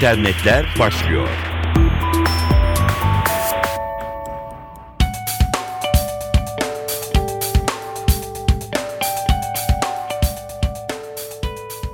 internetler başlıyor.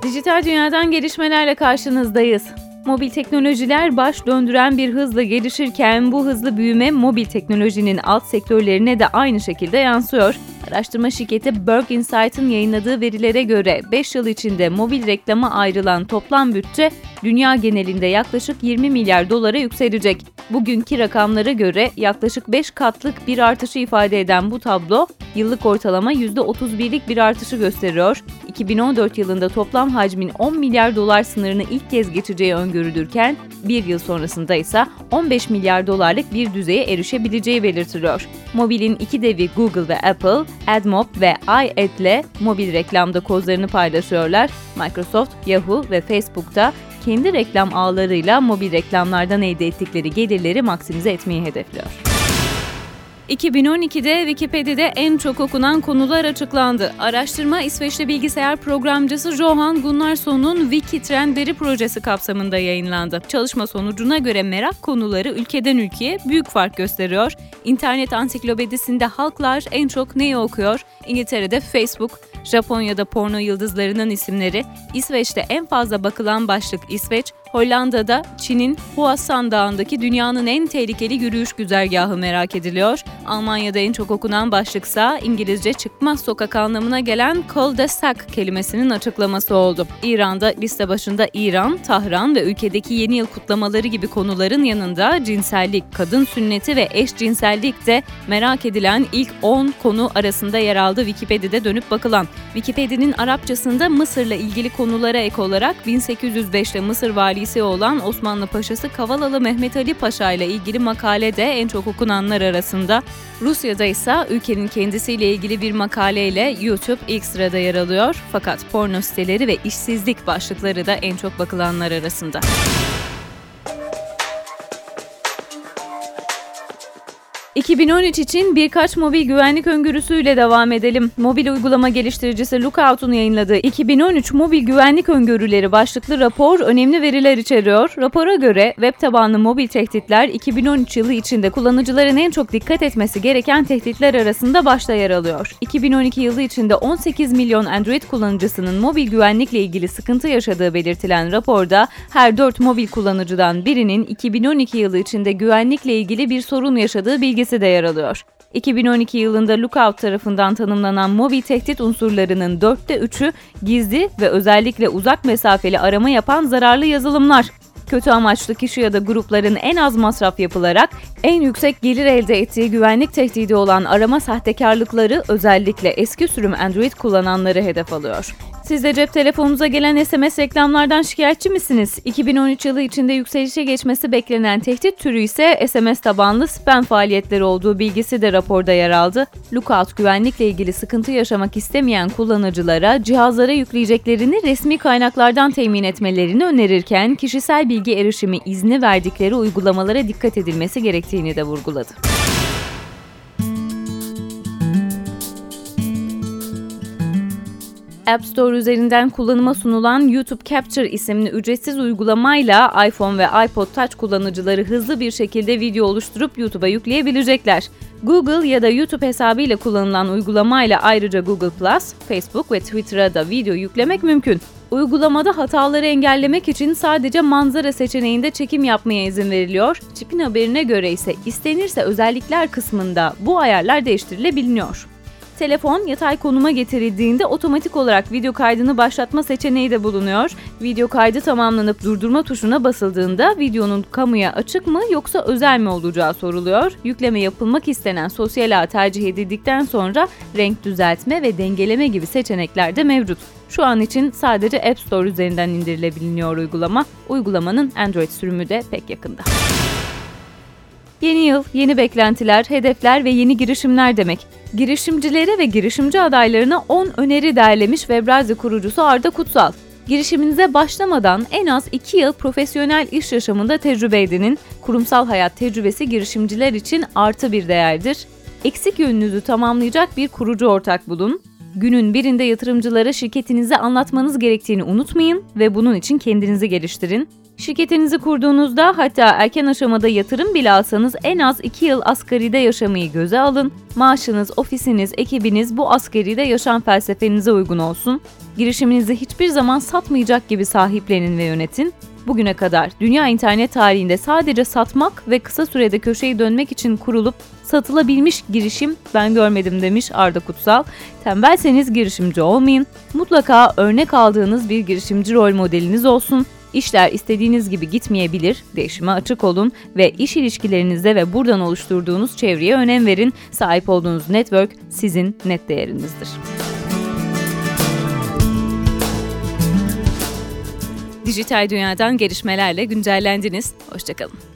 Dijital dünyadan gelişmelerle karşınızdayız. Mobil teknolojiler baş döndüren bir hızla gelişirken bu hızlı büyüme mobil teknolojinin alt sektörlerine de aynı şekilde yansıyor. Araştırma şirketi Berg Insight'ın yayınladığı verilere göre 5 yıl içinde mobil reklama ayrılan toplam bütçe dünya genelinde yaklaşık 20 milyar dolara yükselecek. Bugünkü rakamlara göre yaklaşık 5 katlık bir artışı ifade eden bu tablo yıllık ortalama %31'lik bir artışı gösteriyor. 2014 yılında toplam hacmin 10 milyar dolar sınırını ilk kez geçeceği öngörülürken bir yıl sonrasında ise 15 milyar dolarlık bir düzeye erişebileceği belirtiliyor. Mobilin iki devi Google ve Apple, AdMob ve iAd ile mobil reklamda kozlarını paylaşıyorlar. Microsoft, Yahoo ve Facebook'ta kendi reklam ağlarıyla mobil reklamlardan elde ettikleri gelirleri maksimize etmeyi hedefliyor. 2012'de Wikipedia'da en çok okunan konular açıklandı. Araştırma İsveçli bilgisayar programcısı Johan Gunnarsson'un Wiki Trendleri projesi kapsamında yayınlandı. Çalışma sonucuna göre merak konuları ülkeden ülkeye büyük fark gösteriyor. İnternet ansiklopedisinde halklar en çok neyi okuyor? İngiltere'de Facebook, Japonya'da porno yıldızlarının isimleri, İsveç'te en fazla bakılan başlık İsveç, Hollanda'da Çin'in Huasan Dağı'ndaki dünyanın en tehlikeli yürüyüş güzergahı merak ediliyor. Almanya'da en çok okunan başlıksa İngilizce çıkmaz sokak anlamına gelen cul de sac kelimesinin açıklaması oldu. İran'da liste başında İran, Tahran ve ülkedeki yeni yıl kutlamaları gibi konuların yanında cinsellik, kadın sünneti ve eşcinsellik de merak edilen ilk 10 konu arasında yer aldı Wikipedia'da dönüp bakılan. Wikipedia'nın Arapçasında Mısır'la ilgili konulara ek olarak 1805'te Mısır valisi olan Osmanlı Paşası Kavalalı Mehmet Ali Paşa ile ilgili makale de en çok okunanlar arasında. Rusya'da ise ülkenin kendisiyle ilgili bir makaleyle YouTube ilk sırada yer alıyor. Fakat porno siteleri ve işsizlik başlıkları da en çok bakılanlar arasında. 2013 için birkaç mobil güvenlik öngörüsüyle devam edelim. Mobil uygulama geliştiricisi Lookout'un yayınladığı 2013 Mobil Güvenlik Öngörüleri başlıklı rapor önemli veriler içeriyor. Rapora göre web tabanlı mobil tehditler 2013 yılı içinde kullanıcıların en çok dikkat etmesi gereken tehditler arasında başta yer alıyor. 2012 yılı içinde 18 milyon Android kullanıcısının mobil güvenlikle ilgili sıkıntı yaşadığı belirtilen raporda her 4 mobil kullanıcıdan birinin 2012 yılı içinde güvenlikle ilgili bir sorun yaşadığı bilgisi listesi de yer alıyor. 2012 yılında Lookout tarafından tanımlanan mobil tehdit unsurlarının dörtte üçü gizli ve özellikle uzak mesafeli arama yapan zararlı yazılımlar. Kötü amaçlı kişi ya da grupların en az masraf yapılarak en yüksek gelir elde ettiği güvenlik tehdidi olan arama sahtekarlıkları özellikle eski sürüm Android kullananları hedef alıyor. Siz de cep telefonunuza gelen SMS reklamlardan şikayetçi misiniz? 2013 yılı içinde yükselişe geçmesi beklenen tehdit türü ise SMS tabanlı spam faaliyetleri olduğu bilgisi de raporda yer aldı. Lookout güvenlikle ilgili sıkıntı yaşamak istemeyen kullanıcılara cihazlara yükleyeceklerini resmi kaynaklardan temin etmelerini önerirken kişisel bilgi erişimi izni verdikleri uygulamalara dikkat edilmesi gerektiğini de vurguladı. App Store üzerinden kullanıma sunulan YouTube Capture isimli ücretsiz uygulamayla iPhone ve iPod Touch kullanıcıları hızlı bir şekilde video oluşturup YouTube'a yükleyebilecekler. Google ya da YouTube hesabıyla kullanılan uygulamayla ayrıca Google Plus, Facebook ve Twitter'a da video yüklemek mümkün. Uygulamada hataları engellemek için sadece manzara seçeneğinde çekim yapmaya izin veriliyor. Çipin haberine göre ise istenirse özellikler kısmında bu ayarlar değiştirilebiliyor. Telefon yatay konuma getirildiğinde otomatik olarak video kaydını başlatma seçeneği de bulunuyor. Video kaydı tamamlanıp durdurma tuşuna basıldığında videonun kamuya açık mı yoksa özel mi olacağı soruluyor. Yükleme yapılmak istenen sosyal ağ tercih edildikten sonra renk düzeltme ve dengeleme gibi seçenekler de mevcut. Şu an için sadece App Store üzerinden indirilebiliyor uygulama. Uygulamanın Android sürümü de pek yakında. Yeni yıl, yeni beklentiler, hedefler ve yeni girişimler demek. Girişimcilere ve girişimci adaylarına 10 öneri derlemiş Webrazi kurucusu Arda Kutsal. Girişiminize başlamadan en az 2 yıl profesyonel iş yaşamında tecrübe edinin. Kurumsal hayat tecrübesi girişimciler için artı bir değerdir. Eksik yönünüzü tamamlayacak bir kurucu ortak bulun. Günün birinde yatırımcılara şirketinizi anlatmanız gerektiğini unutmayın ve bunun için kendinizi geliştirin. Şirketinizi kurduğunuzda hatta erken aşamada yatırım bile alsanız en az 2 yıl asgaride yaşamayı göze alın. Maaşınız, ofisiniz, ekibiniz bu asgaride yaşam felsefenize uygun olsun. Girişiminizi hiçbir zaman satmayacak gibi sahiplenin ve yönetin. Bugüne kadar dünya internet tarihinde sadece satmak ve kısa sürede köşeyi dönmek için kurulup satılabilmiş girişim ben görmedim demiş Arda Kutsal. Tembelseniz girişimci olmayın. Mutlaka örnek aldığınız bir girişimci rol modeliniz olsun. İşler istediğiniz gibi gitmeyebilir, değişime açık olun ve iş ilişkilerinize ve buradan oluşturduğunuz çevreye önem verin. Sahip olduğunuz network sizin net değerinizdir. Dijital dünyadan gelişmelerle güncellendiniz. Hoşçakalın.